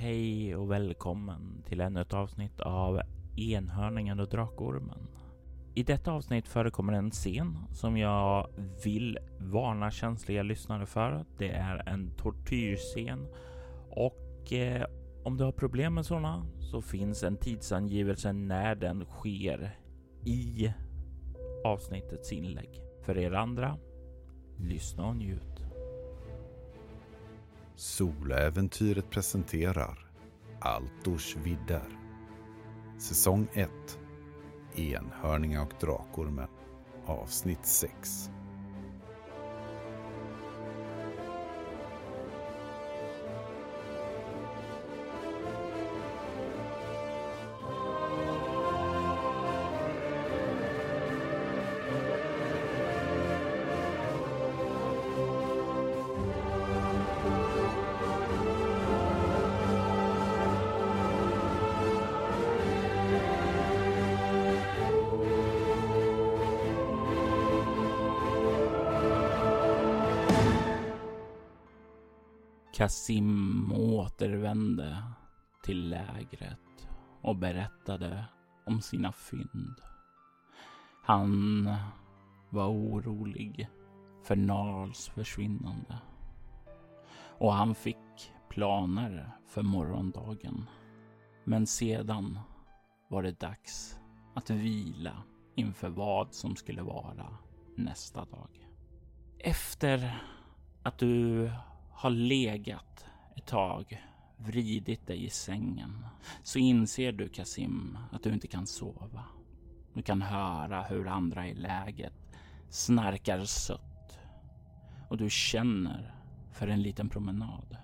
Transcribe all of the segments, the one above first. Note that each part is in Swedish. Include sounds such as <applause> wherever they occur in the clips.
Hej och välkommen till ännu ett avsnitt av Enhörningen och Drakormen. I detta avsnitt förekommer en scen som jag vill varna känsliga lyssnare för. Det är en tortyrscen och eh, om du har problem med sådana så finns en tidsangivelse när den sker i avsnittets inlägg. För er andra, lyssna och njut. Soläventyret presenterar Altors vidder. Säsong 1 Enhörningar och Drakormen Avsnitt 6 Kasim återvände till lägret och berättade om sina fynd. Han var orolig för Narls försvinnande och han fick planer för morgondagen. Men sedan var det dags att vila inför vad som skulle vara nästa dag. Efter att du har legat ett tag, vridit dig i sängen, så inser du Kasim att du inte kan sova. Du kan höra hur andra i läget snarkar sött och du känner för en liten promenad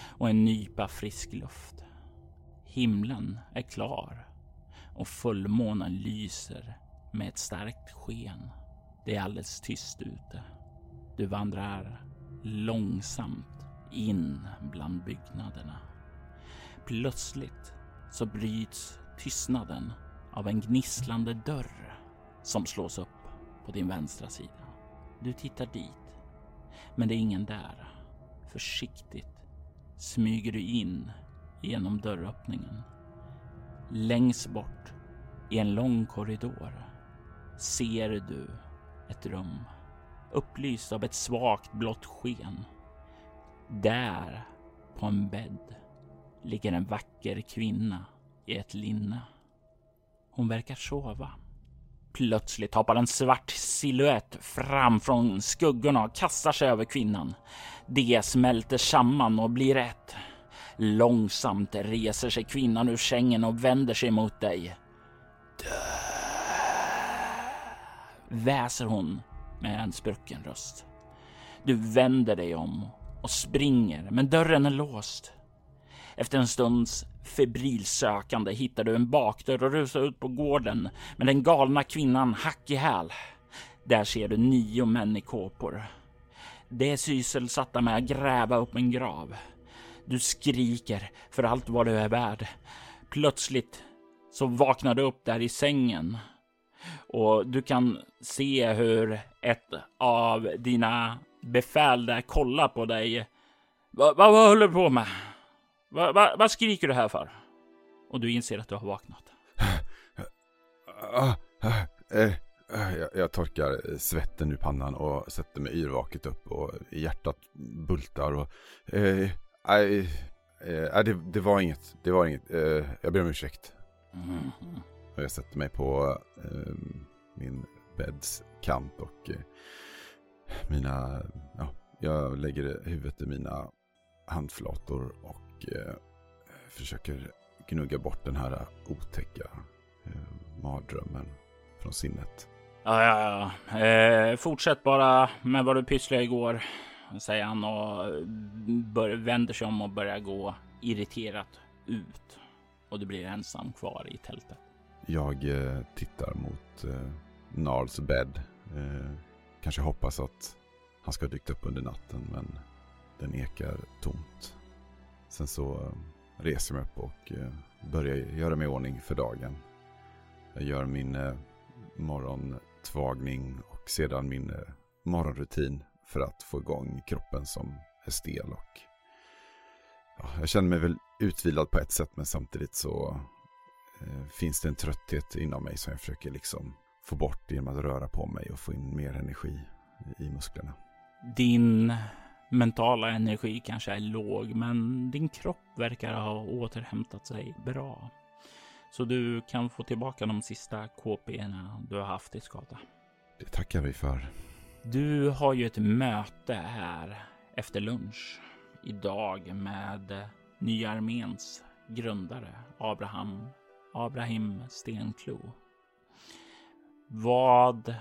och en nypa frisk luft. Himlen är klar och fullmånen lyser med ett starkt sken. Det är alldeles tyst ute. Du vandrar långsamt in bland byggnaderna. Plötsligt så bryts tystnaden av en gnisslande dörr som slås upp på din vänstra sida. Du tittar dit, men det är ingen där. Försiktigt smyger du in genom dörröppningen. Längst bort i en lång korridor ser du ett rum upplyst av ett svagt blått sken. Där, på en bädd, ligger en vacker kvinna i ett linne. Hon verkar sova. Plötsligt hoppar en svart siluett fram från skuggorna och kastar sig över kvinnan. Det smälter samman och blir ett. Långsamt reser sig kvinnan ur sängen och vänder sig mot dig. Dö! Väser hon med en sprucken röst. Du vänder dig om och springer, men dörren är låst. Efter en stunds febrilsökande hittar du en bakdörr och rusar ut på gården med den galna kvinnan hack i häl. Där ser du nio män i kåpor. De är sysselsatta med att gräva upp en grav. Du skriker för allt vad du är värd. Plötsligt så vaknar du upp där i sängen och du kan se hur ett av dina befäl där kollar på dig. Vad va, va håller du på med? Vad va, va skriker du här för? Och du inser att du har vaknat. Jag, jag torkar svetten ur pannan och sätter mig yrvaket upp och hjärtat bultar och... Eh, eh, det, det, var inget, det var inget. Eh, jag ber om ursäkt. Mm. Och jag sätter mig på eh, min bädds kant och eh, mina, ja, jag lägger huvudet i mina handflator och eh, försöker gnugga bort den här otäcka eh, mardrömmen från sinnet. Ja, ja, ja. Eh, fortsätt bara med vad du pysslade igår, säger han och eh, bör, vänder sig om och börjar gå irriterat ut. Och du blir ensam kvar i tältet. Jag eh, tittar mot eh, Narls bädd. Eh, kanske hoppas att han ska ha dykt upp under natten men den ekar tomt. Sen så eh, reser jag mig upp och eh, börjar göra mig i ordning för dagen. Jag gör min eh, morgontvagning och sedan min eh, morgonrutin för att få igång kroppen som är stel och ja, jag känner mig väl utvilad på ett sätt men samtidigt så finns det en trötthet inom mig som jag försöker liksom få bort genom att röra på mig och få in mer energi i, i musklerna. Din mentala energi kanske är låg, men din kropp verkar ha återhämtat sig bra. Så du kan få tillbaka de sista KP du har haft i skada. Det tackar vi för. Du har ju ett möte här efter lunch idag med Nya Arméns grundare Abraham Abraham Stenklo. Vad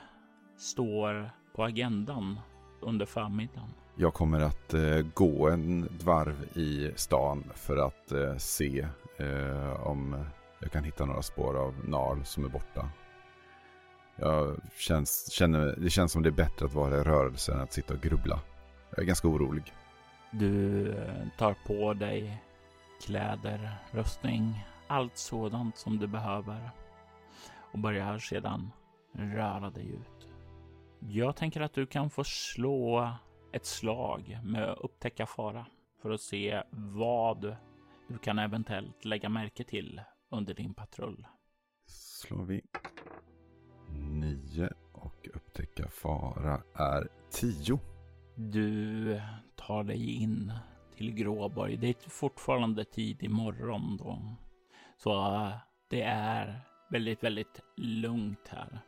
står på agendan under förmiddagen? Jag kommer att eh, gå en varv i stan för att eh, se eh, om jag kan hitta några spår av Narl som är borta. Jag känns, känner, det känns som det är bättre att vara i rörelse än att sitta och grubbla. Jag är ganska orolig. Du eh, tar på dig kläder, rustning, allt sådant som du behöver och börjar sedan röra dig ut. Jag tänker att du kan få slå ett slag med upptäcka fara för att se vad du kan eventuellt lägga märke till under din patrull. Slår vi nio och upptäcka fara är tio. Du tar dig in till Gråborg. Det är fortfarande tidig morgon då. Så eh, det är väldigt, väldigt lugnt här.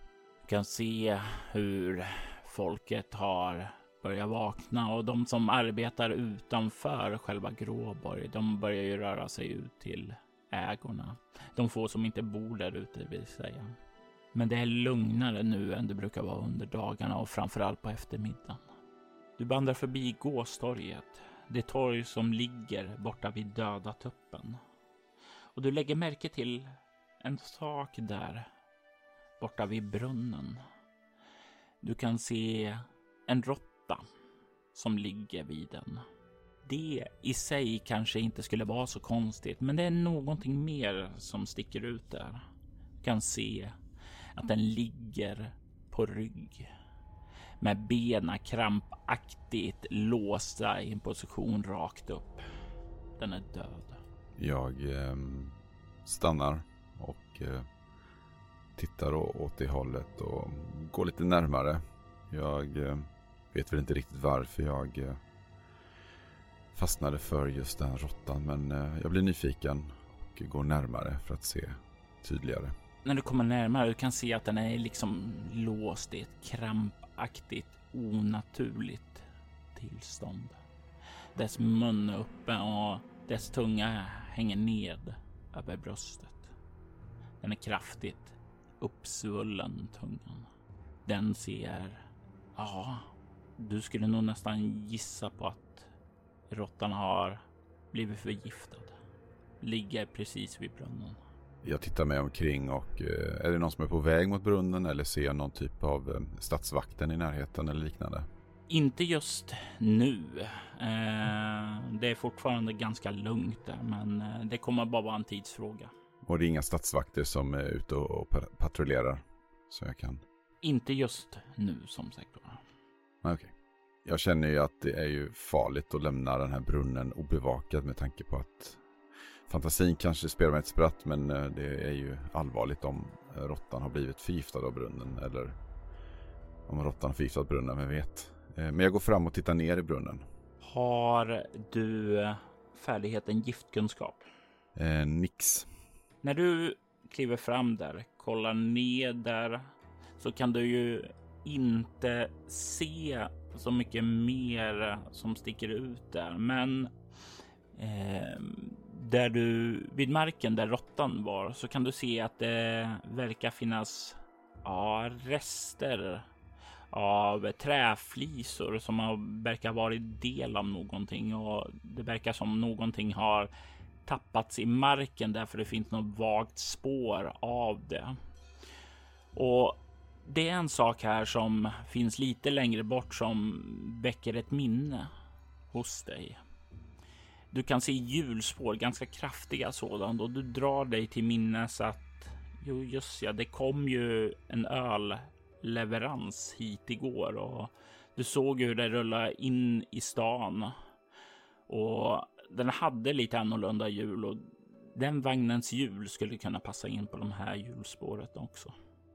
Du kan se hur folket har börjat vakna och de som arbetar utanför själva Gråborg, de börjar ju röra sig ut till ägorna. De få som inte bor där ute vill säga. Men det är lugnare nu än det brukar vara under dagarna och framförallt på eftermiddagen. Du vandrar förbi gåstorget, det torg som ligger borta vid döda tuppen. Och du lägger märke till en sak där borta vid brunnen. Du kan se en råtta som ligger vid den. Det i sig kanske inte skulle vara så konstigt, men det är någonting mer som sticker ut där. Du kan se att den ligger på rygg med benen krampaktigt låsta i en position rakt upp. Den är död. Jag eh, stannar och eh, tittar åt det hållet och går lite närmare. Jag eh, vet väl inte riktigt varför jag eh, fastnade för just den råttan men eh, jag blir nyfiken och går närmare för att se tydligare. När du kommer närmare du kan se att den är liksom låst i ett krampaktigt onaturligt tillstånd. Dess mun är öppen och dess tunga hänger ned över bröstet. Den är kraftigt uppsvullen tungan. Den ser, ja, du skulle nog nästan gissa på att råttan har blivit förgiftad. Ligger precis vid brunnen. Jag tittar mig omkring och eh, är det någon som är på väg mot brunnen eller ser jag någon typ av eh, stadsvakten i närheten eller liknande? Inte just nu. Eh, det är fortfarande ganska lugnt där, men eh, det kommer bara vara en tidsfråga. Och det är inga stadsvakter som är ute och patrullerar? Så jag kan... Inte just nu som sagt. Okej. Okay. Jag känner ju att det är ju farligt att lämna den här brunnen obevakad med tanke på att fantasin kanske spelar med ett spratt men eh, det är ju allvarligt om råttan har blivit förgiftad av brunnen eller om råttan har förgiftat brunnen, vem vet. Eh, men jag går fram och tittar ner i brunnen. Har du färdigheten giftkunskap? Eh, nix. När du kliver fram där, kollar ner där, så kan du ju inte se så mycket mer som sticker ut där. Men eh, där du vid marken där råttan var så kan du se att det verkar finnas ja, rester av träflisor som har, verkar varit del av någonting och det verkar som någonting har tappats i marken därför det finns något vagt spår av det. Och det är en sak här som finns lite längre bort som väcker ett minne hos dig. Du kan se hjulspår, ganska kraftiga sådana och du drar dig till minnes att jo, just ja, det kom ju en öl leverans hit igår och du såg hur det rullade in i stan och den hade lite annorlunda hjul och den vagnens hjul skulle kunna passa in på de här hjulspåret också.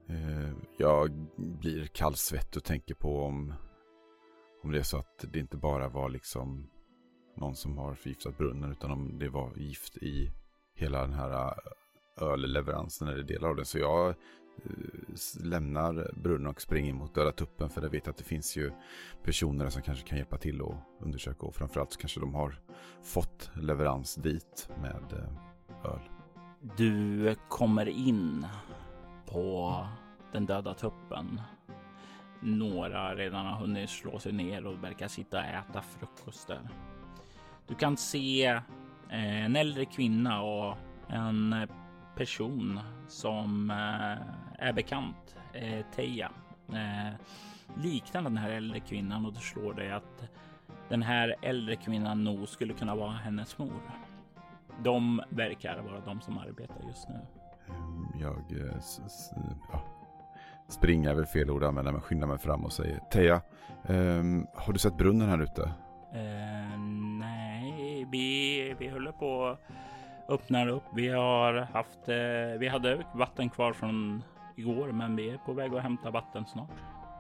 Eh, jag blir kallsvettig och tänker på om, om det är så att det inte bara var liksom någon som har förgiftat brunnen utan om det var gift i hela den här eh, ölleveransen eller delar av den. Så jag Eh, lämnar brunnen och springer mot Döda Tuppen för jag vet att det finns ju personer som kanske kan hjälpa till och undersöka och framförallt så kanske de har fått leverans dit med eh, öl. Du kommer in på den döda tuppen. Några redan har hunnit slå sig ner och verkar sitta och äta frukost där. Du kan se eh, en äldre kvinna och en person som eh, är bekant, eh, Teija. Liknar den här äldre kvinnan och det slår dig att den här äldre kvinnan nog skulle kunna vara hennes mor. De verkar vara de som arbetar just nu. Ehm, jag ja, springer är väl fel ord att men skyndar mig fram och säger Teja, um, har du sett brunnen här ute? Uh, nej, vi, vi håller på Öppnar upp. Vi har haft, eh, vi hade vatten kvar från igår, men vi är på väg att hämta vatten snart.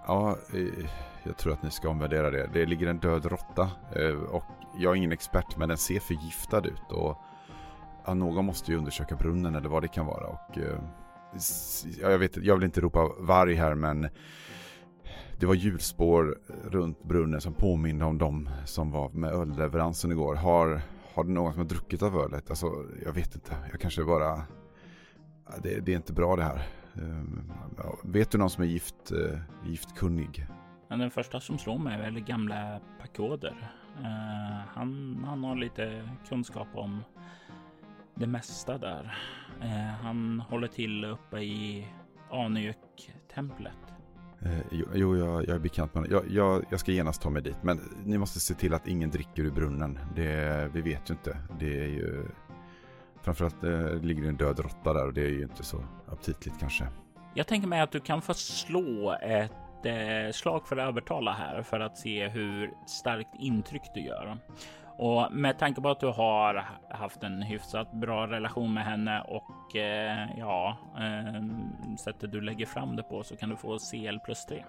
Ja, eh, jag tror att ni ska omvärdera det. Det ligger en död råtta eh, och jag är ingen expert, men den ser förgiftad ut och ja, någon måste ju undersöka brunnen eller vad det kan vara. Och, eh, ja, jag, vet, jag vill inte ropa varg här men det var hjulspår runt brunnen som påminner om de som var med ölleveransen igår. Har, har det någon som har druckit av ölet? Alltså, jag vet inte. Jag kanske bara... Det, det är inte bra det här. Ehm, vet du någon som är gift, eh, giftkunnig? Den första som slår mig är väl gamla Pakoder. Uh, han, han har lite kunskap om det mesta där. Eh, han håller till uppe i Aniök-templet. Eh, jo, jo jag, jag, är bekant med jag, jag, jag ska genast ta mig dit. Men ni måste se till att ingen dricker ur brunnen. Det, vi vet ju inte. Det är ju... Framförallt eh, ligger en död råtta där och det är ju inte så aptitligt kanske. Jag tänker mig att du kan få slå ett eh, slag för att övertala här för att se hur starkt intryck du gör. Och med tanke på att du har haft en hyfsat bra relation med henne och eh, ja, eh, sättet du lägger fram det på så kan du få CL plus 3.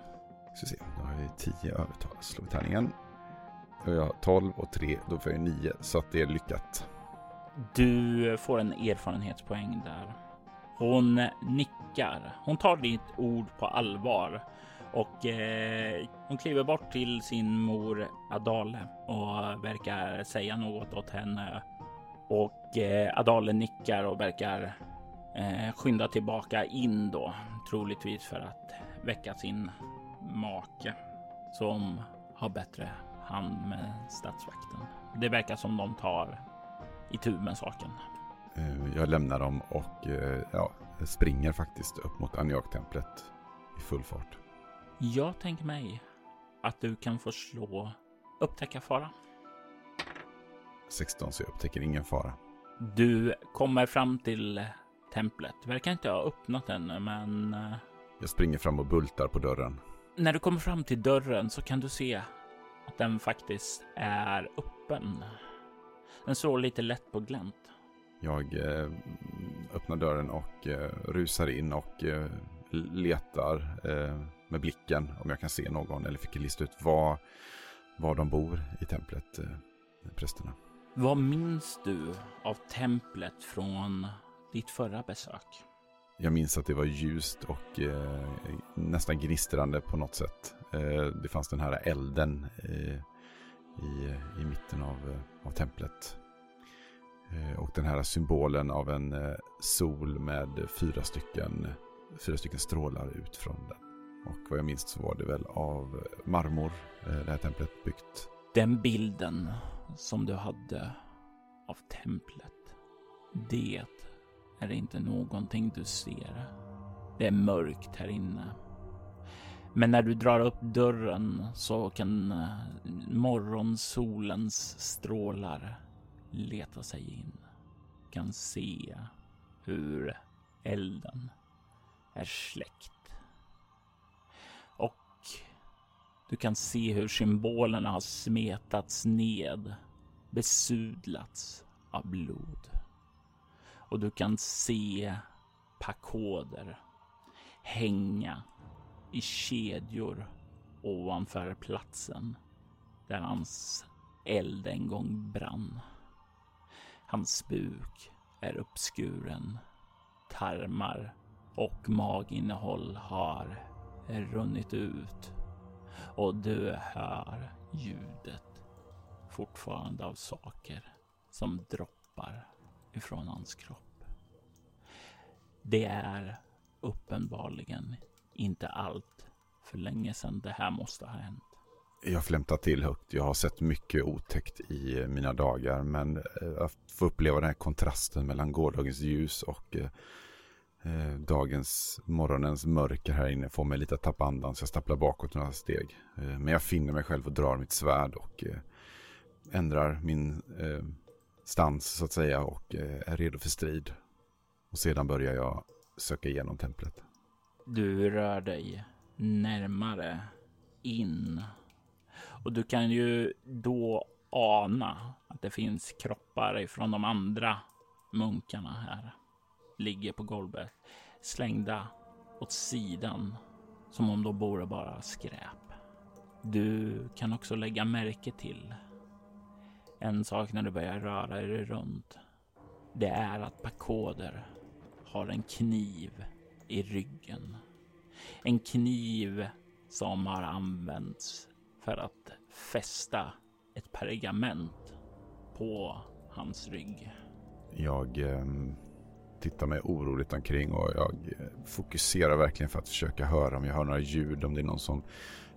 Ska se, då har jag 10 övertal. Slå vi tärningen. Då har jag 12 och 3, då får jag 9 så att det är lyckat. Du får en erfarenhetspoäng där. Hon nickar. Hon tar ditt ord på allvar och eh, hon kliver bort till sin mor Adale och verkar säga något åt henne. Och eh, Adale nickar och verkar eh, skynda tillbaka in då, troligtvis för att väcka sin make som har bättre hand med statsvakten. Det verkar som de tar i tur med saken. Eh, jag lämnar dem och eh, ja, springer faktiskt upp mot Aniak-templet i full fart. Jag tänker mig att du kan få slå upptäcka fara. 16 så jag upptäcker ingen fara. Du kommer fram till templet. Verkar inte ha öppnat ännu, men... Eh, jag springer fram och bultar på dörren. När du kommer fram till dörren så kan du se att den faktiskt är öppen. Den står lite lätt på glänt. Jag eh, öppnar dörren och eh, rusar in och eh, letar med blicken om jag kan se någon eller fick lista ut var, var de bor i templet, eh, prästerna. Vad minns du av templet från ditt förra besök? Jag minns att det var ljust och eh, nästan gnistrande på något sätt. Eh, det fanns den här elden eh, i, i mitten av, eh, av templet. Eh, och den här symbolen av en eh, sol med fyra stycken, fyra stycken strålar ut från den. Och vad jag minns så var det väl av eh, marmor, eh, det här templet byggt. Den bilden som du hade av templet, det är inte någonting du ser. Det är mörkt här inne. Men när du drar upp dörren så kan eh, morgonsolens strålar leta sig in. Kan se hur elden är släckt. Du kan se hur symbolerna har smetats ned besudlats av blod. Och du kan se pakoder hänga i kedjor ovanför platsen där hans eld en gång brann. Hans buk är uppskuren. Tarmar och maginnehåll har runnit ut och du hör ljudet fortfarande av saker som droppar ifrån hans kropp. Det är uppenbarligen inte allt för länge sedan det här måste ha hänt. Jag flämtar till högt. Jag har sett mycket otäckt i mina dagar. Men eh, att få uppleva den här kontrasten mellan gårdagens ljus och eh, eh, dagens, morgonens mörker här inne får mig lite att tappa andan. Så jag stapplar bakåt några steg. Eh, men jag finner mig själv och drar mitt svärd och eh, ändrar min eh, stans så att säga och eh, är redo för strid. Och sedan börjar jag söka igenom templet. Du rör dig närmare in och du kan ju då ana att det finns kroppar ifrån de andra munkarna här. Ligger på golvet slängda åt sidan som om de vore bara skräp. Du kan också lägga märke till en sak när du börjar röra dig runt. Det är att Pakoder har en kniv i ryggen. En kniv som har använts för att fästa ett pergament på hans rygg. Jag eh, tittar mig oroligt omkring och jag fokuserar verkligen för att försöka höra om jag hör några ljud, om det är någon som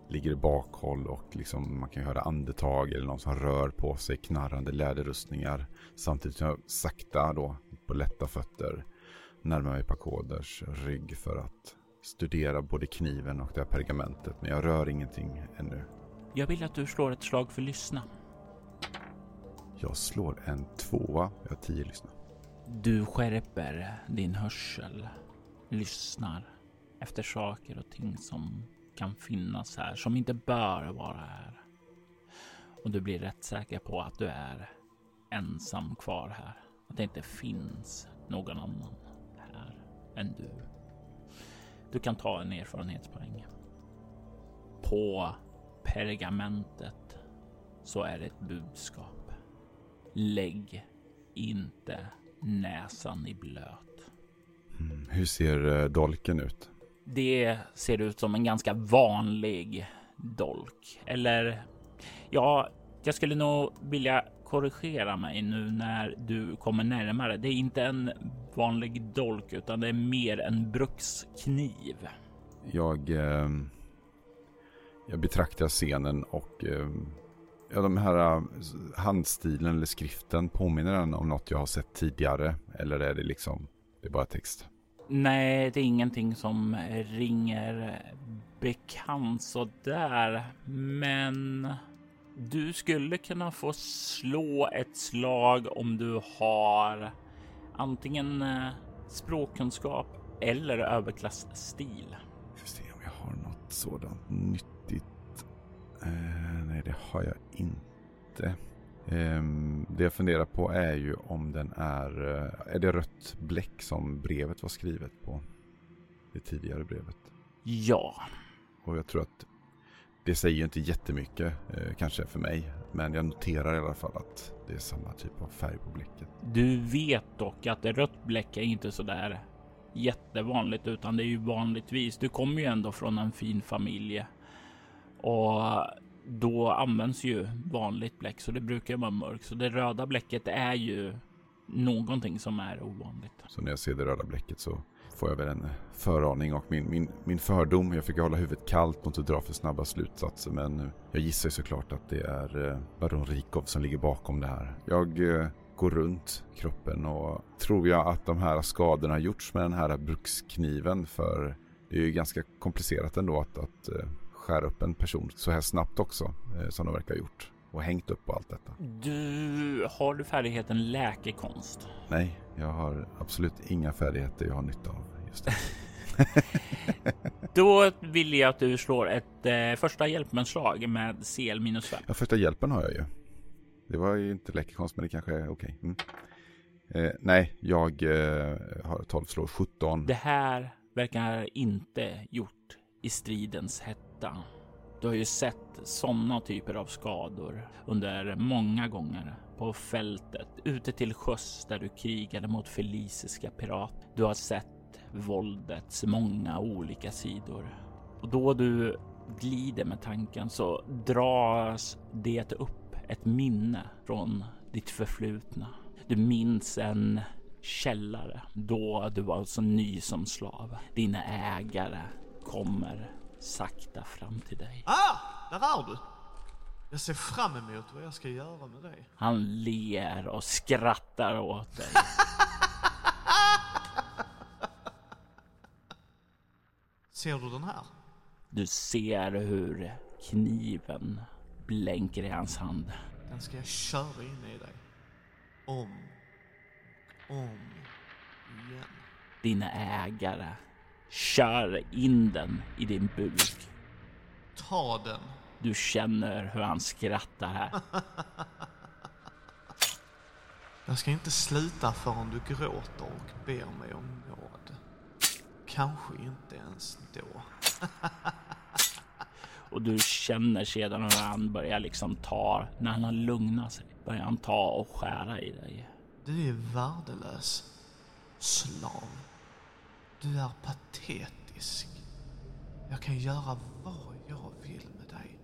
ligger i bakhåll och liksom man kan höra andetag eller någon som rör på sig, knarrande läderrustningar. Samtidigt som jag sakta då på lätta fötter närmar mig Pakoders rygg för att studera både kniven och det här pergamentet. Men jag rör ingenting ännu. Jag vill att du slår ett slag för lyssna. Jag slår en tvåa. Jag har tio lyssna. Du skärper din hörsel. Lyssnar efter saker och ting som kan finnas här, som inte bör vara här. Och du blir rätt säker på att du är ensam kvar här. Att det inte finns någon annan här än du. Du kan ta en erfarenhetspoäng. På pergamentet så är det ett budskap. Lägg inte näsan i blöt. Mm. Hur ser eh, dolken ut? Det ser ut som en ganska vanlig dolk. Eller ja, jag skulle nog vilja korrigera mig nu när du kommer närmare. Det är inte en vanlig dolk utan det är mer en brukskniv. Jag, eh, jag betraktar scenen och eh, ja, de här uh, handstilen eller skriften påminner den om något jag har sett tidigare? Eller är det liksom, det är bara text? Nej, det är ingenting som ringer bekant så där, men du skulle kunna få slå ett slag om du har antingen eh, språkkunskap eller överklassstil. Vi får se om jag har något sådant nyttigt. Eh, nej, det har jag inte. Eh, det jag funderar på är ju om den är... Eh, är det rött bläck som brevet var skrivet på? Det tidigare brevet. Ja. Och jag tror att det säger ju inte jättemycket eh, kanske för mig. Men jag noterar i alla fall att det är samma typ av färg på bläcket. Du vet dock att rött bläck är inte så där jättevanligt utan det är ju vanligtvis. Du kommer ju ändå från en fin familj och då används ju vanligt bläck så det brukar vara mörkt. Så det röda bläcket är ju någonting som är ovanligt. Så när jag ser det röda bläcket så får jag väl en föraning och min, min, min fördom. Jag fick hålla huvudet kallt och inte dra för snabba slutsatser. Men jag gissar såklart att det är eh, Baron Rikov som ligger bakom det här. Jag eh, går runt kroppen och tror jag att de här skadorna gjorts med den här brukskniven. För det är ju ganska komplicerat ändå att, att eh, eh, skära upp en person så här snabbt också som de verkar ha gjort och hängt upp på allt detta. Du, har du färdigheten läkekonst? Nej, jag har absolut inga färdigheter jag har nytta av just det. <laughs> Då vill jag att du slår ett eh, första hjälpmenslag med CL minus 5. Ja, första hjälpen har jag ju. Det var ju inte läkekonst men det kanske är okej. Okay. Mm. Eh, nej, jag eh, har 12 slår 17. Det här verkar inte gjort i stridens hetta. Du har ju sett sådana typer av skador under många gånger på fältet ute till sjöss där du krigade mot felisiska pirater. Du har sett våldets många olika sidor och då du glider med tanken så dras det upp ett minne från ditt förflutna. Du minns en källare då du var så ny som slav. Dina ägare kommer sakta fram till dig. Ah, där är du! Jag ser fram emot vad jag ska göra med dig. Han ler och skrattar åt dig. <laughs> ser du den här? Du ser hur kniven blänker i hans hand. Den ska jag köra in i dig. Om om igen. Dina ägare kör in den i din buk. Ta den. Du känner hur han skrattar här. Jag ska inte sluta förrän du gråter och ber mig om nåd. Kanske inte ens då. <laughs> och du känner sedan hur han börjar liksom ta, när han har lugnat sig, börjar han ta och skära i dig. Du är värdelös. Slav. Du är patetisk. Jag kan göra vad jag vill med dig.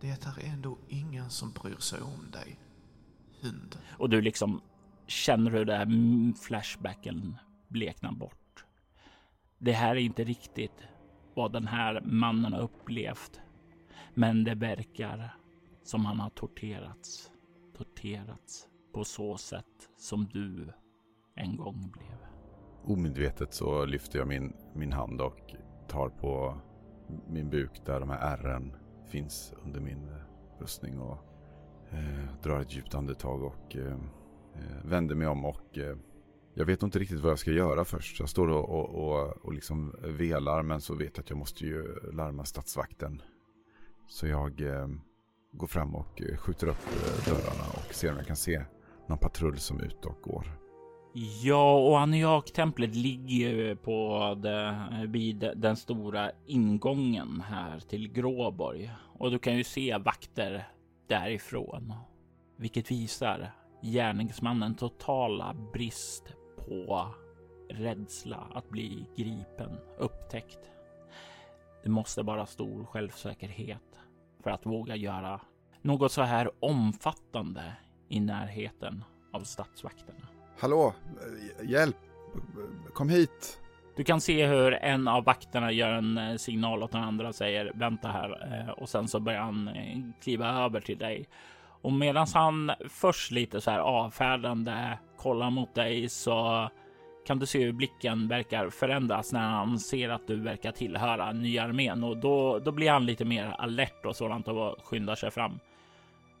Det är ändå ingen som bryr sig om dig. Hund. Och du liksom känner hur det här flashbacken bleknar bort. Det här är inte riktigt vad den här mannen har upplevt. Men det verkar som han har torterats. Torterats på så sätt som du en gång blev. Omedvetet så lyfter jag min, min hand och tar på min buk där de här ärren finns under min eh, rustning och eh, drar ett djupt andetag och eh, eh, vänder mig om och eh, jag vet inte riktigt vad jag ska göra först. Jag står och, och, och, och liksom velar men så vet jag att jag måste ju larma statsvakten. Så jag eh, går fram och eh, skjuter upp dörrarna och ser om jag kan se någon patrull som är ute och går. Ja, och Aniak-templet ligger ju på det, vid den stora ingången här till Gråborg och du kan ju se vakter därifrån, vilket visar gärningsmannen totala brist på rädsla att bli gripen, upptäckt. Det måste vara stor självsäkerhet för att våga göra något så här omfattande i närheten av statsvakterna. Hallå, hjälp, kom hit. Du kan se hur en av vakterna gör en eh, signal åt den andra och säger vänta här eh, och sen så börjar han eh, kliva över till dig. Och medan han först lite så här avfärdande kollar mot dig så kan du se hur blicken verkar förändras när han ser att du verkar tillhöra nya armén och då, då blir han lite mer alert och sådant och skyndar sig fram.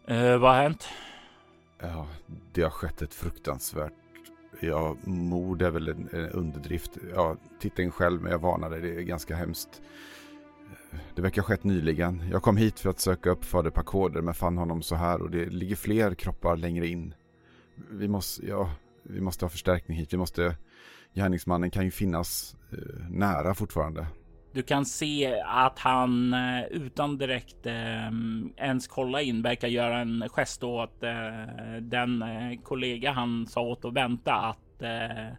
Eh, vad har hänt? Ja, det har skett ett fruktansvärt Ja, mord är väl en, en underdrift. Ja, titta in själv, men jag varnar dig, det är ganska hemskt. Det verkar ha skett nyligen. Jag kom hit för att söka upp fader Pakoder, men fann honom så här och det ligger fler kroppar längre in. Vi måste, ja, vi måste ha förstärkning hit. Vi måste, gärningsmannen kan ju finnas eh, nära fortfarande. Du kan se att han eh, utan direkt eh, ens kolla in verkar göra en gest åt eh, den eh, kollega han sa åt att vänta att, eh,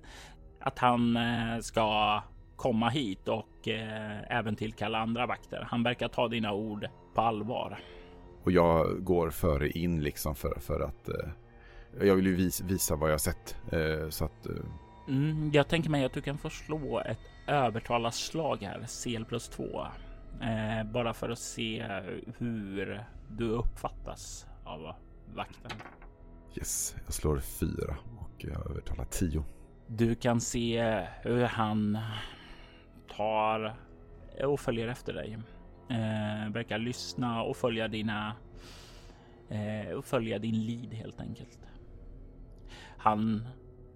att han eh, ska komma hit och eh, även tillkalla andra vakter. Han verkar ta dina ord på allvar. Och jag går före in liksom för, för att eh, jag vill ju visa, visa vad jag sett så att Mm, jag tänker mig att du kan få slå ett övertalarslag här, CL plus 2. Eh, bara för att se hur du uppfattas av vakten. Yes, jag slår fyra och jag övertalar tio. Du kan se hur han tar och följer efter dig. Eh, verkar lyssna och följa dina eh, och följa din lid helt enkelt. Han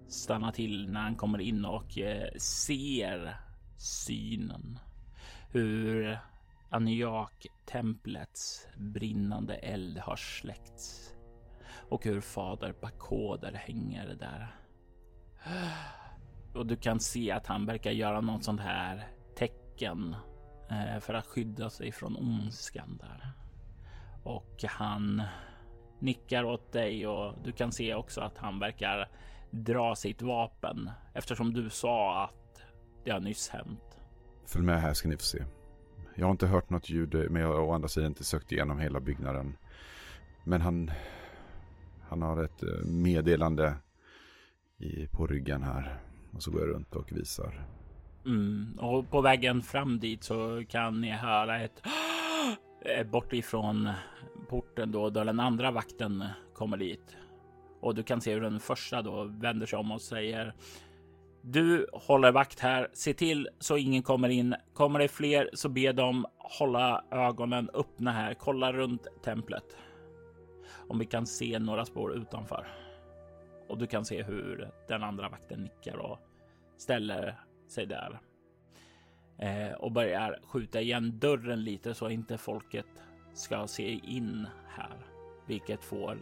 stannar till när han kommer in och eh, ser synen. Hur Aniak-templets brinnande eld har släckts. och hur fader Bakoder hänger där. Och du kan se att han verkar göra något sånt här tecken eh, för att skydda sig från ondskan där. Och han nickar åt dig och du kan se också att han verkar dra sitt vapen eftersom du sa att det har nyss hänt. Följ med här ska ni få se. Jag har inte hört något ljud men jag har å andra sidan inte sökt igenom hela byggnaden. Men han, han har ett eh, meddelande i, på ryggen här. Och så går jag runt och visar. Mm, och på vägen fram dit så kan ni höra ett <gasps> bort ifrån porten då, då den andra vakten kommer dit. Och du kan se hur den första då vänder sig om och säger du håller vakt här. Se till så ingen kommer in. Kommer det fler så be dem hålla ögonen öppna här. Kolla runt templet. Om vi kan se några spår utanför. Och du kan se hur den andra vakten nickar och ställer sig där. Eh, och börjar skjuta igen dörren lite så inte folket ska se in här. Vilket får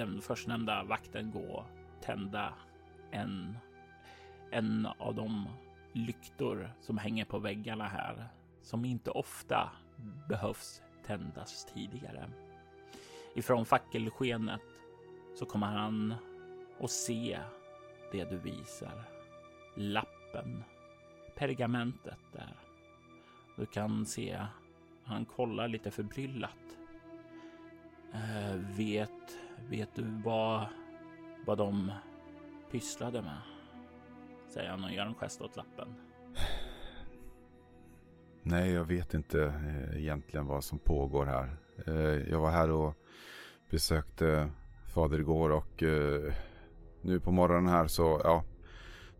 den förstnämnda vakten gå tända en en av de lyktor som hänger på väggarna här som inte ofta behövs tändas tidigare. Ifrån fackelskenet så kommer han att se det du visar. Lappen, pergamentet där. Du kan se han kollar lite förbryllat. Uh, vet, vet du vad, vad de pysslade med? säger han och gör en gest åt lappen. Nej, jag vet inte eh, egentligen vad som pågår här. Eh, jag var här och besökte fader igår och eh, nu på morgonen här så, ja.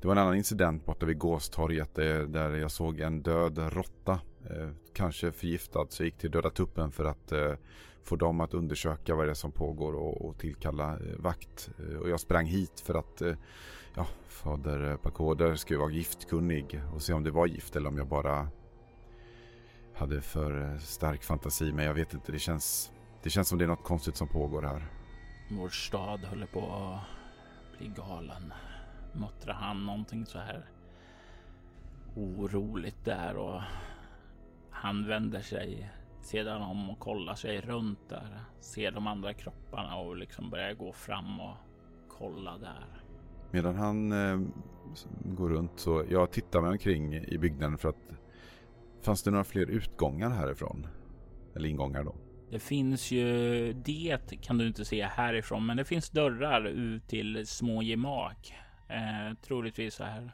Det var en annan incident borta vid Gåstorget där jag såg en död råtta. Kanske förgiftad så jag gick till Döda Tuppen för att få dem att undersöka vad det är som pågår och tillkalla eh, vakt. Eh, och jag sprang hit för att eh, ja, fader Pakoder skulle vara giftkunnig och se om det var gift eller om jag bara hade för stark fantasi. Men jag vet inte, det känns, det känns som det är något konstigt som pågår här. Vår stad håller på att bli galen. Muttrar han någonting så här oroligt där och han vänder sig sedan om och kollar sig runt där. Ser de andra kropparna och liksom börjar gå fram och kolla där. Medan han eh, går runt så jag tittar mig omkring i byggnaden för att fanns det några fler utgångar härifrån? Eller ingångar då? Det finns ju det kan du inte se härifrån, men det finns dörrar ut till små gemak. Eh, troligtvis så här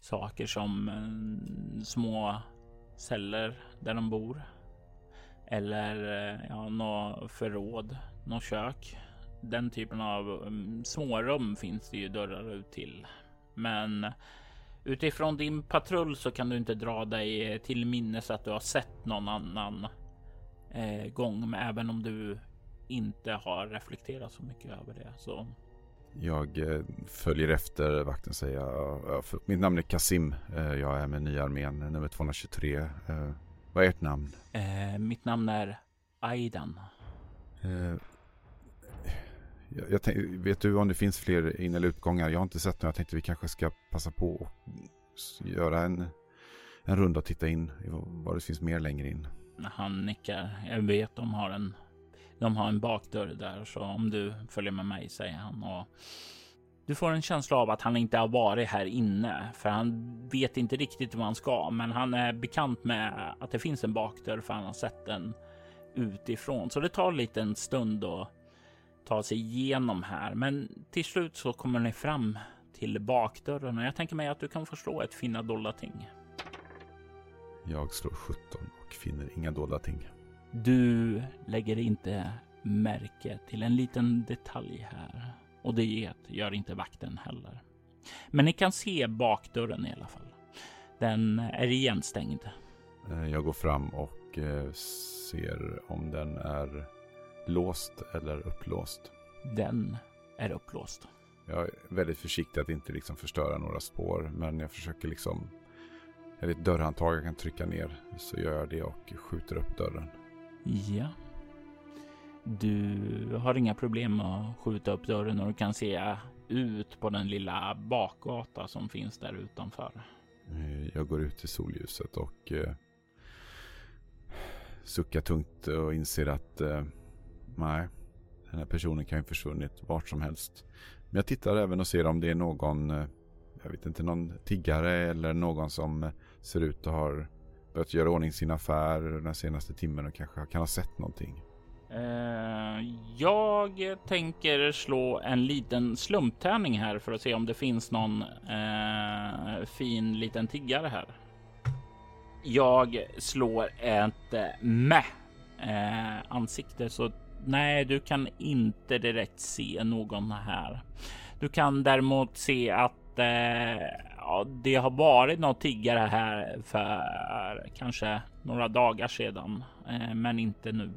saker som eh, små celler där de bor. Eller eh, ja, något förråd, något kök den typen av mm, smårum finns det ju dörrar ut till. Men utifrån din patrull så kan du inte dra dig till minnes att du har sett någon annan eh, gång, men även om du inte har reflekterat så mycket över det så. Jag eh, följer efter vakten säger jag. Mitt namn är Kasim. Eh, jag är med nya armén nummer 223. Vad är ert namn? Eh, mitt namn är Aidan. Eh, jag, jag tänk, vet du om det finns fler in eller utgångar? Jag har inte sett några. Jag tänkte vi kanske ska passa på och göra en, en runda och titta in vad det finns mer längre in. Han nickar. Jag vet de har en de har en bakdörr där så om du följer med mig säger han och du får en känsla av att han inte har varit här inne för han vet inte riktigt vad han ska, men han är bekant med att det finns en bakdörr för han har sett den utifrån. Så det tar lite en stund att ta sig igenom här. Men till slut så kommer ni fram till bakdörren och jag tänker mig att du kan förstå ett finna dolda ting. Jag slår 17 och finner inga dolda ting. Du lägger inte märke till en liten detalj här och det gör inte vakten heller. Men ni kan se bakdörren i alla fall. Den är igenstängd. Eh, jag går fram och eh, ser om den är låst eller upplåst? Den är upplåst. Jag är väldigt försiktig att inte liksom förstöra några spår. Men jag försöker liksom... Är det ett dörrhandtag jag kan trycka ner så gör jag det och skjuter upp dörren. Ja. Du har inga problem att skjuta upp dörren och du kan se ut på den lilla bakgata som finns där utanför. Eh, jag går ut i solljuset och eh, suckar tungt och inser att eh, nej, den här personen kan ju försvunnit vart som helst. Men jag tittar även och ser om det är någon, eh, jag vet inte, någon tiggare eller någon som eh, ser ut att ha börjat göra ordning sin affär den senaste timmen och kanske kan ha sett någonting. Eh, jag tänker slå en liten slumptärning här för att se om det finns någon eh, fin liten tiggare här. Jag slår ett eh, uh, med ansikte så nej, du kan inte direkt se någon här. Du kan däremot se att ja, det har varit något tiggare här för kanske några dagar sedan, men inte nu.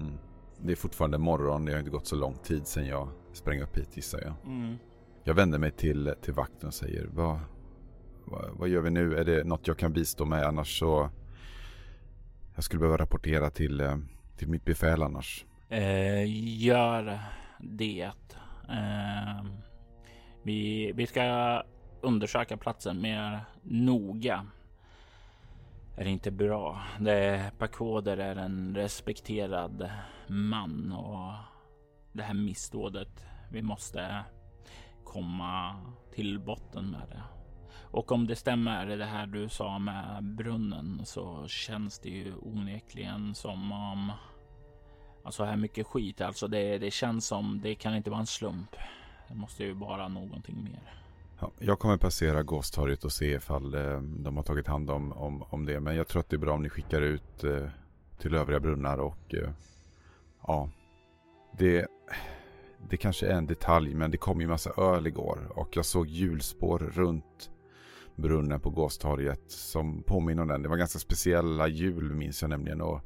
Mm. Det är fortfarande morgon, det har inte gått så lång tid sedan jag sprang upp hit gissar jag. Mm. Jag vänder mig till, till vakten och säger vad, vad, vad, gör vi nu? Är det något jag kan bistå med? Annars så... Jag skulle behöva rapportera till, eh, till mitt befäl annars. Eh, gör det. Eh, vi, vi ska undersöka platsen mer noga är inte bra. Det, Pakoder är en respekterad man och det här missdådet, vi måste komma till botten med det. Och om det stämmer det här du sa med brunnen så känns det ju onekligen som om Alltså här mycket skit, alltså det, det känns som det kan inte vara en slump. Det måste ju vara någonting mer. Ja, jag kommer passera Gåstorget och se ifall eh, de har tagit hand om, om, om det. Men jag tror att det är bra om ni skickar ut eh, till övriga brunnar och eh, ja, det, det kanske är en detalj men det kom ju massa öl igår och jag såg hjulspår runt brunnen på Gåstorget som påminner om den. Det var ganska speciella hjul minns jag nämligen och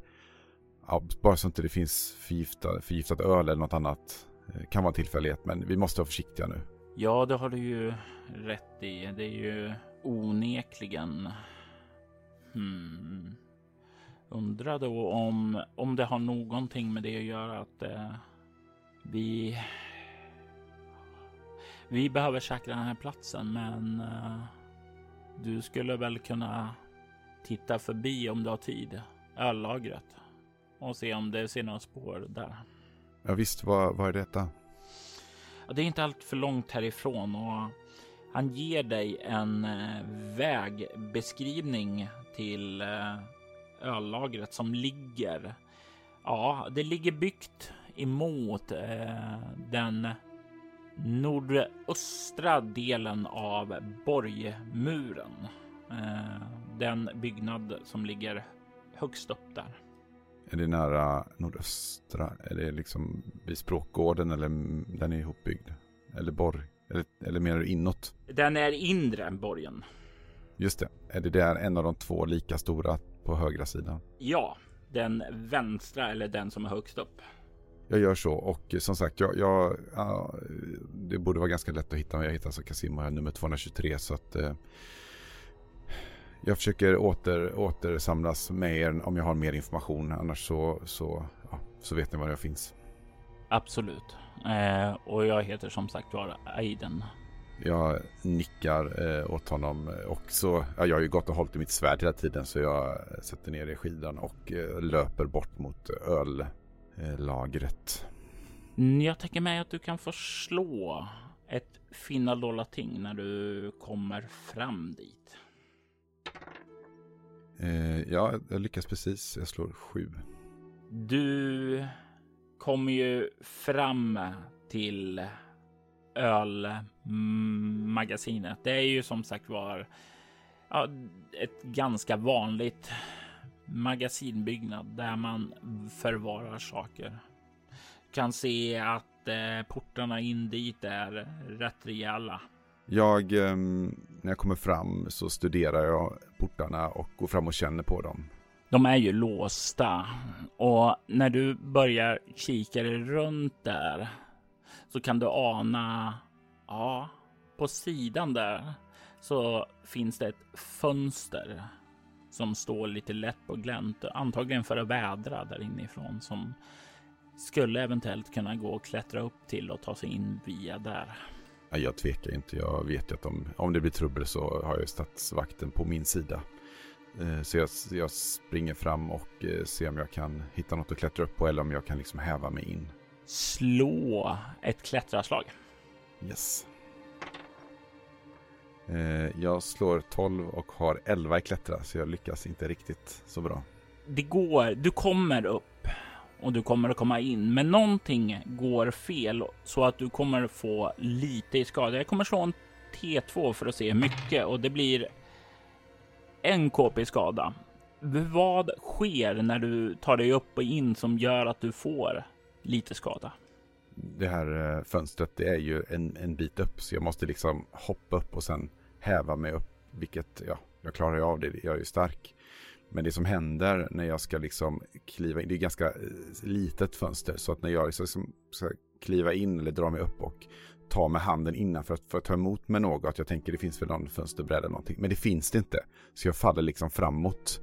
ja, bara så inte det finns förgiftat, förgiftat öl eller något annat Det kan vara en tillfällighet men vi måste vara försiktiga nu. Ja, det har du ju rätt i. Det är ju onekligen. Hmm. Undrar då om, om det har någonting med det att göra att eh, vi. Vi behöver säkra den här platsen, men eh, du skulle väl kunna titta förbi om du har tid. Öllagret och se om det ser några spår där. Ja visst, vad, vad är detta? Det är inte allt för långt härifrån och han ger dig en eh, vägbeskrivning till eh, öllagret som ligger. Ja, det ligger byggt emot eh, den nordöstra delen av borgmuren. Den byggnad som ligger högst upp där. Är det nära nordöstra? Är det liksom vid språkgården eller den är ihopbyggd? Eller borg? Eller, eller menar du inåt? Den är inre än borgen. Just det. Är det där en av de två lika stora på högra sidan? Ja, den vänstra eller den som är högst upp. Jag gör så och som sagt, jag, jag ja, det borde vara ganska lätt att hitta. Jag hittar alltså Casimo här nummer 223 så att eh, jag försöker åter, återsamlas med er om jag har mer information. Annars så, så, ja, så vet ni var jag finns. Absolut. Eh, och jag heter som sagt var Aiden. Jag nickar eh, åt honom och så, ja, jag har ju gått och hållit i mitt svärd hela tiden så jag sätter ner i skidan och eh, löper bort mot öllagret. Mm, jag tänker mig att du kan få slå ett finna dolda ting när du kommer fram dit. Eh, ja, jag lyckas precis. Jag slår sju. Du kommer ju fram till ölmagasinet. Det är ju som sagt var ja, ett ganska vanligt magasinbyggnad där man förvarar saker. Du kan se att eh, portarna in dit är rätt rejäla. Jag, eh, när jag kommer fram så studerar jag portarna och går fram och känner på dem. De är ju låsta och när du börjar kika dig runt där så kan du ana, ja, på sidan där så finns det ett fönster som står lite lätt på glänt, antagligen för att vädra där inifrån som skulle eventuellt kunna gå och klättra upp till och ta sig in via där. Jag tvekar inte. Jag vet ju att om, om det blir trubbel så har jag ju stadsvakten på min sida. Eh, så jag, jag springer fram och eh, ser om jag kan hitta något att klättra upp på eller om jag kan liksom häva mig in. Slå ett klättrarslag. Yes. Eh, jag slår 12 och har 11 i klättra så jag lyckas inte riktigt så bra. Det går, du kommer upp och du kommer att komma in, men någonting går fel så att du kommer få lite i skada. Jag kommer slå en T2 för att se hur mycket och det blir en KP skada. Vad sker när du tar dig upp och in som gör att du får lite skada? Det här eh, fönstret det är ju en, en bit upp så jag måste liksom hoppa upp och sen häva mig upp. Vilket, ja, jag klarar ju av det. Jag är ju stark. Men det som händer när jag ska liksom kliva in, det är ganska eh, litet fönster. Så att när jag liksom ska kliva in eller dra mig upp och ta med handen innanför att, för att ta emot med något. Jag tänker det finns väl någon fönsterbräda eller någonting. Men det finns det inte. Så jag faller liksom framåt.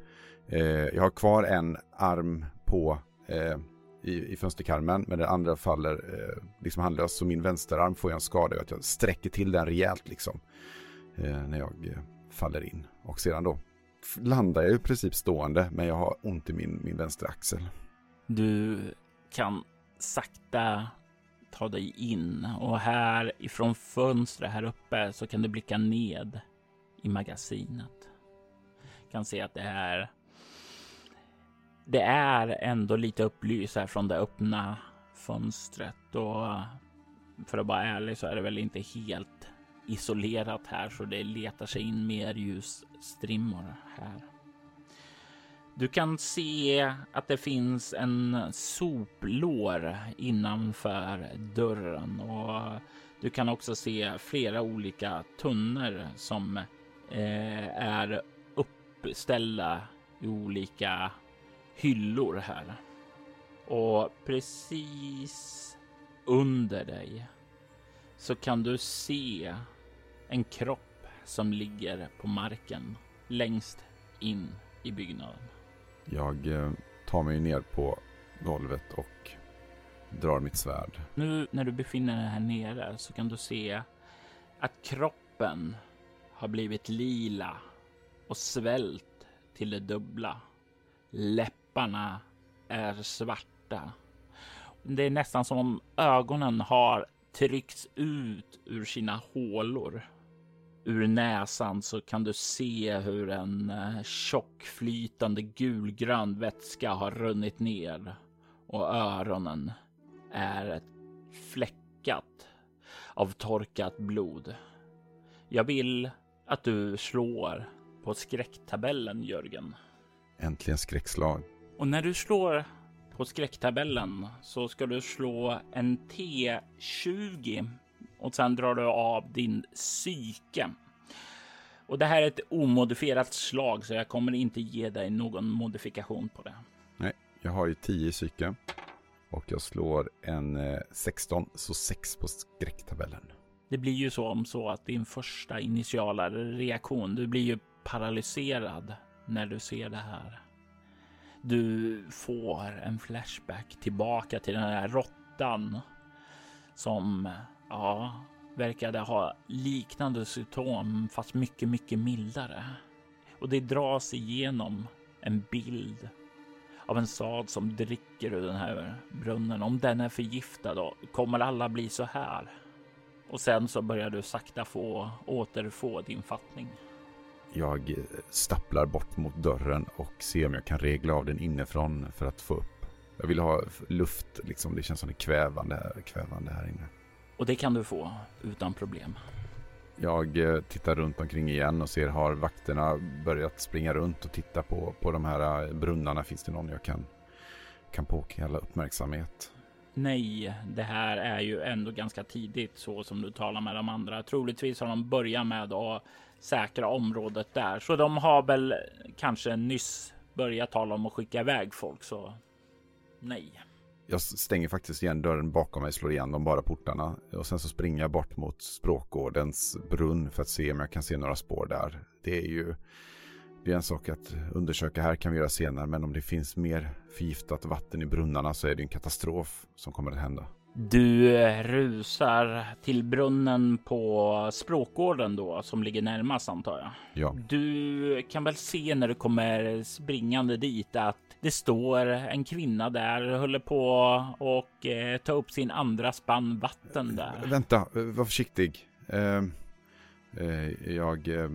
Eh, jag har kvar en arm på eh, i, i fönsterkarmen. Men den andra faller eh, liksom handlöst. Så min vänsterarm får jag en skada. Att jag sträcker till den rejält liksom. Eh, när jag eh, faller in. Och sedan då landar jag i princip stående. Men jag har ont i min, min vänstra axel. Du kan sakta ta dig in och här ifrån fönstret här uppe så kan du blicka ned i magasinet. Kan se att det är. Det är ändå lite upplyst här från det öppna fönstret och för att vara ärlig så är det väl inte helt isolerat här så det letar sig in mer ljusstrimmor här. Du kan se att det finns en soplår innanför dörren och du kan också se flera olika tunnor som eh, är uppställda i olika hyllor här. Och precis under dig så kan du se en kropp som ligger på marken längst in i byggnaden. Jag eh, tar mig ner på golvet och drar mitt svärd. Nu när du befinner dig här nere så kan du se att kroppen har blivit lila och svält till det dubbla. Läpparna är svarta. Det är nästan som om ögonen har tryckts ut ur sina hålor ur näsan så kan du se hur en eh, tjockflytande gulgrön vätska har runnit ner och öronen är fläckat av torkat blod. Jag vill att du slår på skräcktabellen, Jörgen. Äntligen skräckslag. Och när du slår på skräcktabellen så ska du slå en T20 och sen drar du av din psyke. Och det här är ett omodifierat slag så jag kommer inte ge dig någon modifikation på det. Nej, jag har ju 10 i psyke. Och jag slår en eh, 16, så 6 på skräcktabellen. Det blir ju så om så att din första initiala reaktion, du blir ju paralyserad när du ser det här. Du får en flashback tillbaka till den här råttan som Ja, verkade ha liknande symptom fast mycket, mycket mildare. Och det dras igenom en bild av en sad som dricker ur den här brunnen. Om den är förgiftad då kommer alla bli så här. Och sen så börjar du sakta få återfå din fattning. Jag eh, stapplar bort mot dörren och ser om jag kan regla av den inifrån för att få upp. Jag vill ha luft, liksom. Det känns som det är kvävande, kvävande här inne. Och det kan du få utan problem. Jag eh, tittar runt omkring igen och ser har vakterna börjat springa runt och titta på, på de här eh, brunnarna. Finns det någon jag kan, kan påkalla uppmärksamhet? Nej, det här är ju ändå ganska tidigt så som du talar med de andra. Troligtvis har de börjat med att säkra området där, så de har väl kanske nyss börjat tala om att skicka iväg folk, så nej. Jag stänger faktiskt igen dörren bakom mig, slår igen de bara portarna. Och sen så springer jag bort mot språkgårdens brunn för att se om jag kan se några spår där. Det är ju det är en sak att undersöka här kan vi göra senare. Men om det finns mer förgiftat vatten i brunnarna så är det en katastrof som kommer att hända. Du rusar till brunnen på språkgården då som ligger närmast antar jag. Ja. Du kan väl se när du kommer springande dit att det står en kvinna där håller på och eh, ta upp sin andra spann vatten där. Vänta, var försiktig. Eh, eh, jag eh,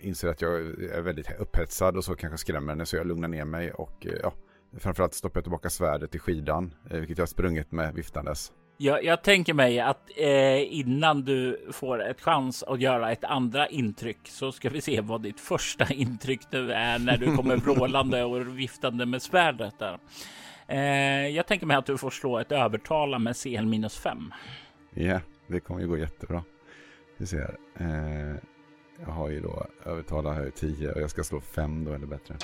inser att jag är väldigt upphetsad och så kanske skrämmer henne så jag lugnar ner mig och eh, ja, framförallt stoppar jag tillbaka svärdet i skidan, eh, vilket jag sprungit med viftandes. Jag, jag tänker mig att eh, innan du får ett chans att göra ett andra intryck så ska vi se vad ditt första intryck nu är när du kommer <laughs> vrålande och viftande med svärdet där. Eh, jag tänker mig att du får slå ett övertala med CL minus 5. Ja, det kommer ju gå jättebra. Vi ser. Eh, jag har ju då övertala här 10 och jag ska slå 5 då eller bättre.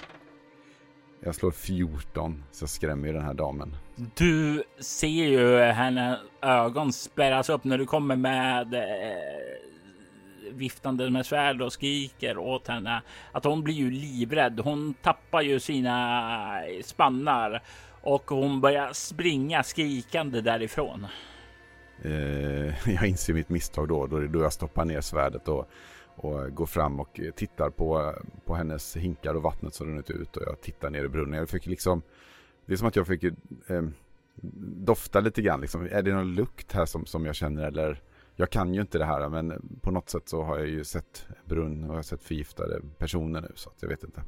Jag slår 14 så jag skrämmer ju den här damen. Du ser ju hennes ögon spärras upp när du kommer med eh, viftande med svärd och skriker åt henne att hon blir ju livrädd. Hon tappar ju sina spannar och hon börjar springa skrikande därifrån. Eh, <laughs> jag inser mitt misstag då, då, då jag stoppar ner svärdet och och eh, går fram och eh, tittar på, eh, på hennes hinkar och vattnet som runnit ut och jag tittar ner i brunnen. Jag fick liksom, det är som att jag fick eh, dofta lite grann. Liksom. Är det någon lukt här som, som jag känner eller? Jag kan ju inte det här men på något sätt så har jag ju sett brunn och jag har sett förgiftade personer nu så att jag vet inte.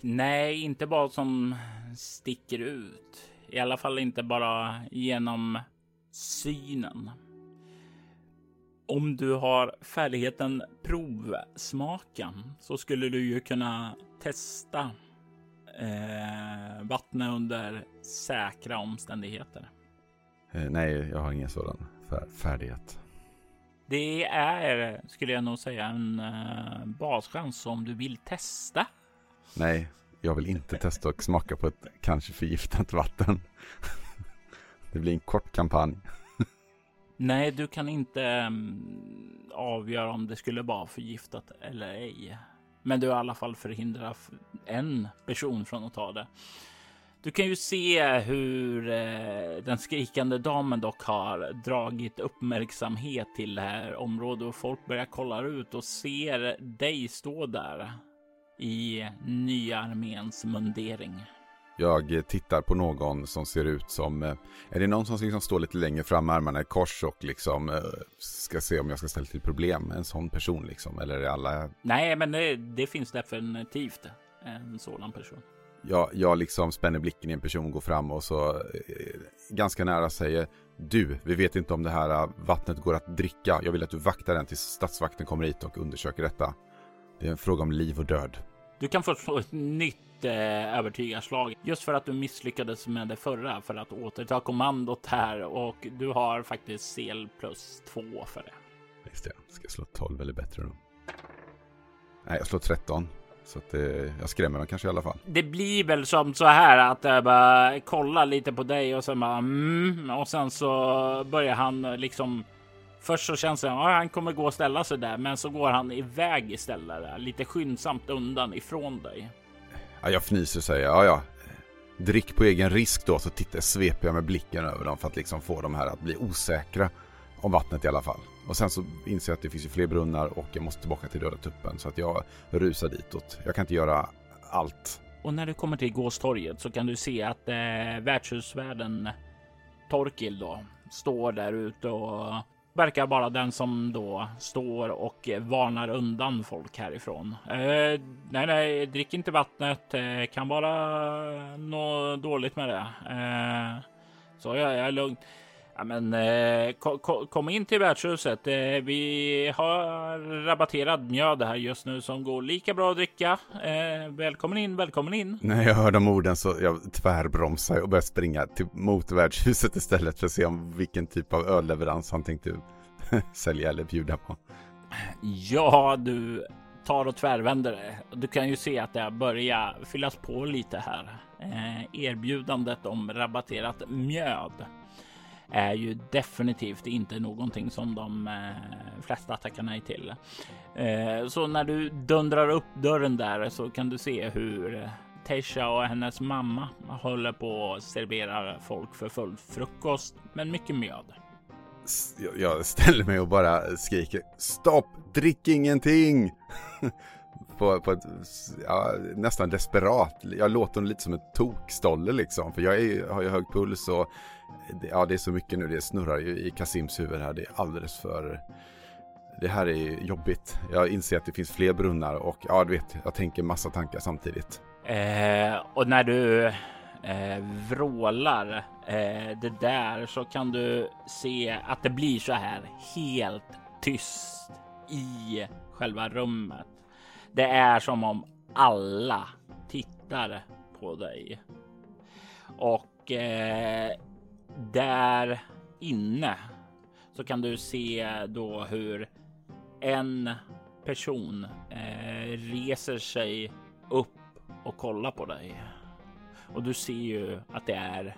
Nej, inte bara som sticker ut. I alla fall inte bara genom synen om du har färdigheten provsmaka så skulle du ju kunna testa eh, vattnet under säkra omständigheter. Eh, nej, jag har ingen sådan färdighet. Det är, skulle jag nog säga, en eh, baschans om du vill testa. Nej, jag vill inte testa och smaka på ett kanske förgiftat vatten. <laughs> det blir en kort kampanj. Nej, du kan inte um, avgöra om det skulle vara förgiftat eller ej. Men du har i alla fall förhindrat en person från att ta det. Du kan ju se hur eh, den skrikande damen dock har dragit uppmärksamhet till det här området och folk börjar kolla ut och ser dig stå där i nya arméns mundering. Jag tittar på någon som ser ut som, eh, är det någon som liksom står lite längre fram med armarna i kors och liksom eh, ska se om jag ska ställa till problem? En sån person liksom, eller är det alla? Nej, men det, det finns definitivt en sådan person. Jag, jag liksom spänner blicken i en person, går fram och så eh, ganska nära säger Du, vi vet inte om det här vattnet går att dricka. Jag vill att du vaktar den tills statsvakten kommer hit och undersöker detta. Det är en fråga om liv och död. Du kan få slå ett nytt eh, övertygarslag just för att du misslyckades med det förra för att återta kommandot här och du har faktiskt CL plus två för det. Just det, ska jag slå 12 eller bättre då? Nej, jag slår 13. Så att eh, jag skrämmer dem kanske i alla fall. Det blir väl som så här att jag bara kollar lite på dig och sen bara mm, och sen så börjar han liksom Först så känns det som att han kommer gå och ställa sig där, men så går han iväg istället, lite skyndsamt undan ifrån dig. Ja, jag fnyser och säger ja, ja. Drick på egen risk då, så tittar, sveper jag med blicken över dem för att liksom få de här att bli osäkra om vattnet i alla fall. Och sen så inser jag att det finns ju fler brunnar och jag måste tillbaka till Döda tuppen så att jag rusar ditåt. Jag kan inte göra allt. Och när du kommer till gåstorget så kan du se att eh, värdshusvärden Torkil då står där ute och verkar vara den som då står och varnar undan folk härifrån. Eh, nej, nej, drick inte vattnet. Eh, kan vara något dåligt med det. Eh, så jag, jag är lugn. Ja, men eh, ko, kom in till värdshuset. Eh, vi har rabatterad mjöd här just nu som går lika bra att dricka. Eh, välkommen in, välkommen in. När jag hör de orden så jag tvärbromsar och börjar springa till, mot värdshuset istället för att se om vilken typ av ölleverans han tänkte <laughs> sälja eller bjuda på. Ja, du tar och tvärvänder det. Du kan ju se att det börjar fyllas på lite här. Eh, erbjudandet om rabatterat mjöd är ju definitivt inte någonting som de eh, flesta tackar nej till. Eh, så när du dundrar upp dörren där så kan du se hur eh, Tesha och hennes mamma håller på att servera folk för full frukost, men mycket mjöd. Jag ställer mig och bara skriker stopp, drick ingenting! <laughs> på, på ett ja, nästan desperat. Jag låter lite som ett tokstolle liksom. För jag är, har ju hög puls och ja, det är så mycket nu. Det snurrar ju i Kasims huvud här. Det är alldeles för... Det här är jobbigt. Jag inser att det finns fler brunnar och ja, du vet, jag tänker massa tankar samtidigt. Eh, och när du eh, vrålar eh, det där så kan du se att det blir så här helt tyst i själva rummet. Det är som om alla tittar på dig. Och eh, där inne så kan du se då hur en person eh, reser sig upp och kollar på dig. Och du ser ju att det är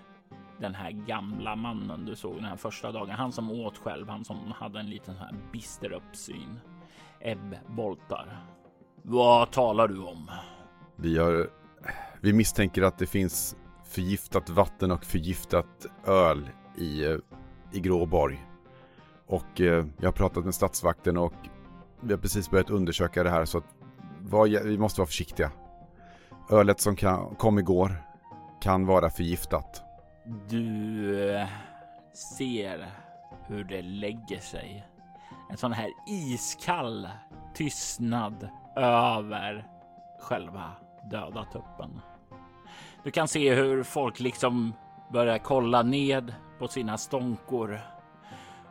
den här gamla mannen du såg den här första dagen. Han som åt själv, han som hade en liten här bister uppsyn. Ebb Boltar. Vad talar du om? Vi har... Vi misstänker att det finns förgiftat vatten och förgiftat öl i, i Gråborg. Och eh, jag har pratat med stadsvakten och vi har precis börjat undersöka det här så att var, vi måste vara försiktiga. Ölet som kan, kom igår kan vara förgiftat. Du eh, ser hur det lägger sig. En sån här iskall tystnad över själva döda tuppen. Du kan se hur folk liksom börjar kolla ned på sina stånkor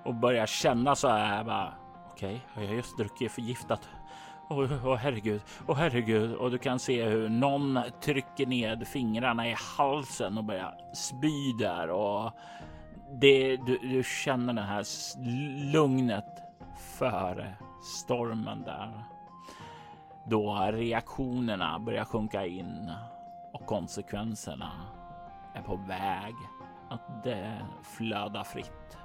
och börjar känna så här bara. Okej, okay, har jag just druckit förgiftat? Åh oh, oh, herregud, åh oh, herregud. Och du kan se hur någon trycker ned fingrarna i halsen och börjar spy där och det, du, du känner det här lugnet före stormen där. Då reaktionerna börjar sjunka in och konsekvenserna är på väg att det flöda fritt.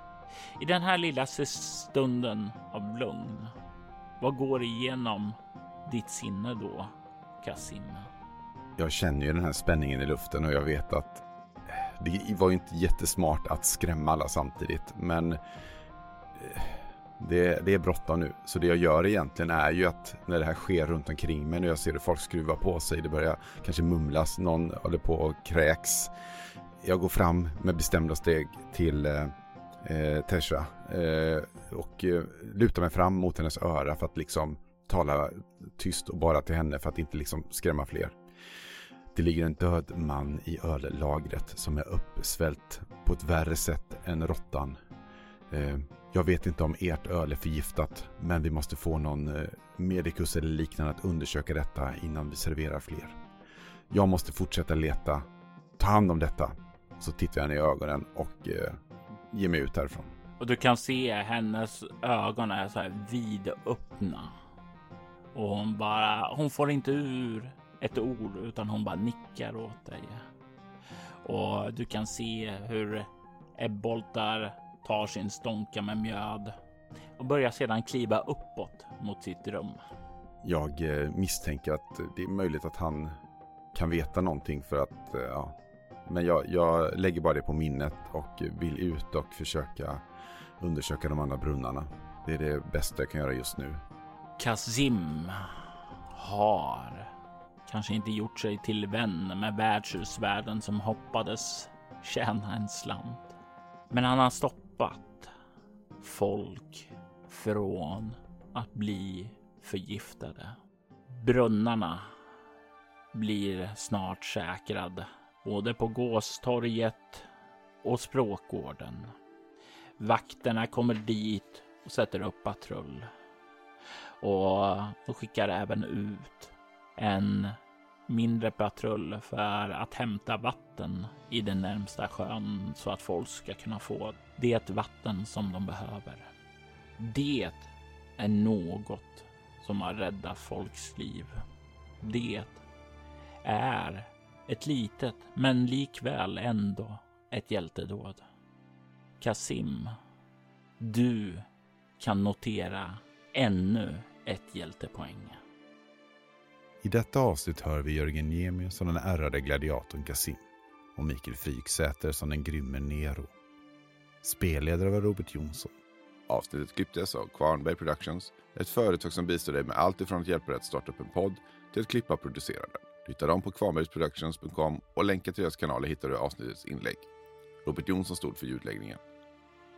I den här lilla stunden av lugn, vad går igenom ditt sinne då, Kasim? Jag känner ju den här spänningen i luften och jag vet att eh, det var ju inte jättesmart att skrämma alla samtidigt, men eh, det, det är bråttom nu. Så det jag gör egentligen är ju att när det här sker runt omkring mig, när jag ser hur folk skruvar på sig, det börjar kanske mumlas, någon håller på och kräks. Jag går fram med bestämda steg till eh, eh Tesha eh, och eh, lutar mig fram mot hennes öra för att liksom tala tyst och bara till henne för att inte liksom skrämma fler. Det ligger en död man i öllagret som är uppsvällt på ett värre sätt än råttan. Eh, jag vet inte om ert öl är förgiftat, men vi måste få någon medicus medikus eller liknande att undersöka detta innan vi serverar fler. Jag måste fortsätta leta. Ta hand om detta. Så tittar jag henne i ögonen och eh, ger mig ut härifrån. Och du kan se hennes ögon är så här vidöppna. Och hon bara, hon får inte ur ett ord utan hon bara nickar åt dig. Och du kan se hur Ebboltar tar sin stånka med mjöd och börjar sedan kliva uppåt mot sitt rum. Jag eh, misstänker att det är möjligt att han kan veta någonting för att, eh, ja. Men jag, jag lägger bara det på minnet och vill ut och försöka undersöka de andra brunnarna. Det är det bästa jag kan göra just nu. Kazim har kanske inte gjort sig till vän med värdshusvärden som hoppades tjäna en slant. Men han har stoppat stoppat folk från att bli förgiftade. Brunnarna blir snart säkrade både på Gåstorget och Språkgården. Vakterna kommer dit och sätter upp patrull. Och de skickar även ut en mindre patrull för att hämta vatten i den närmsta sjön så att folk ska kunna få det vatten som de behöver. Det är något som har räddat folks liv. Det är ett litet, men likväl ändå ett hjältedåd. Kasim, du kan notera ännu ett hjältepoäng. I detta avsnitt hör vi Jörgen Niemi som den ärrade gladiatorn Kasim och Mikael Fryksäter som den grymme Nero. Spelledare var Robert Jonsson. Avsnittet klipptes av Kvarnberg Productions, ett företag som bistår dig med allt ifrån att hjälpa dig att starta upp en podd till att klippa och producera den. Du hittar dem på kvarnbergsproductions.com och länkar till deras kanaler hittar du i avsnittets inlägg. Robert Jonsson stod för ljudläggningen.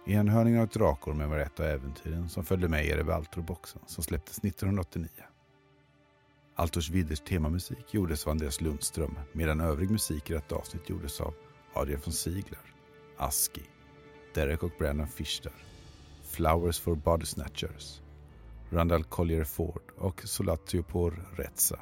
Enhörningen av Drakormen var ett av äventyren som följde med i Erebaltor-boxen som släpptes 1989. Altos Widders temamusik gjordes av Andreas Lundström medan övrig musik i detta avsnitt gjordes av Adrian von Ziegler, Aski, Derek och Brandon Fischer, Flowers for Body Snatchers, Randall Collier Ford och Solatio Rezza.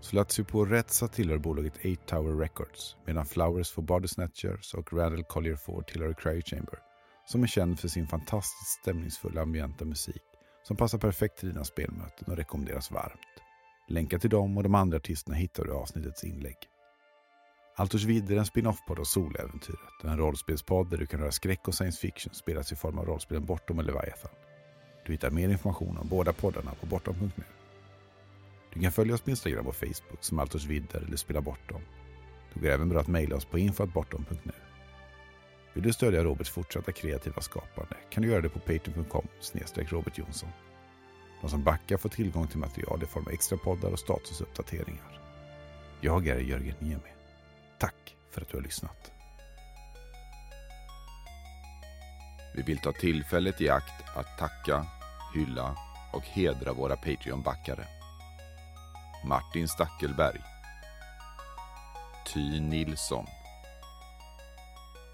Solatio Rezza tillhör bolaget 8 Tower Records medan Flowers for Body Snatchers och Randall Collier Ford tillhör Cryo Chamber som är känd för sin fantastiskt stämningsfulla ambienta musik som passar perfekt till dina spelmöten och rekommenderas varmt. Länkar till dem och de andra artisterna hittar du i avsnittets inlägg. Altos Vidder är en spin-off-podd av Soläventyret. En rollspelspodd där du kan höra skräck och science fiction spelas i form av rollspelen Bortom och Leviathan. Du hittar mer information om båda poddarna på bortom.nu. Du kan följa oss på Instagram och Facebook som Altos Vidder eller Spela Bortom. Det går även bra att mejla oss på infoatbortom.nu. Vill du stödja Roberts fortsatta kreativa skapande kan du göra det på patreon.com snedstreck robertjonsson. De som backar får tillgång till material i form av extra poddar och statusuppdateringar. Jag är Jörgen Niemi. Tack för att du har lyssnat. Vi vill ta tillfället i akt att tacka, hylla och hedra våra Patreon-backare. Martin Stackelberg. Ty Nilsson.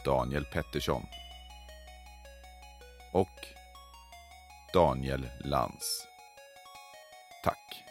Daniel Pettersson. Och Daniel Lantz. Tack.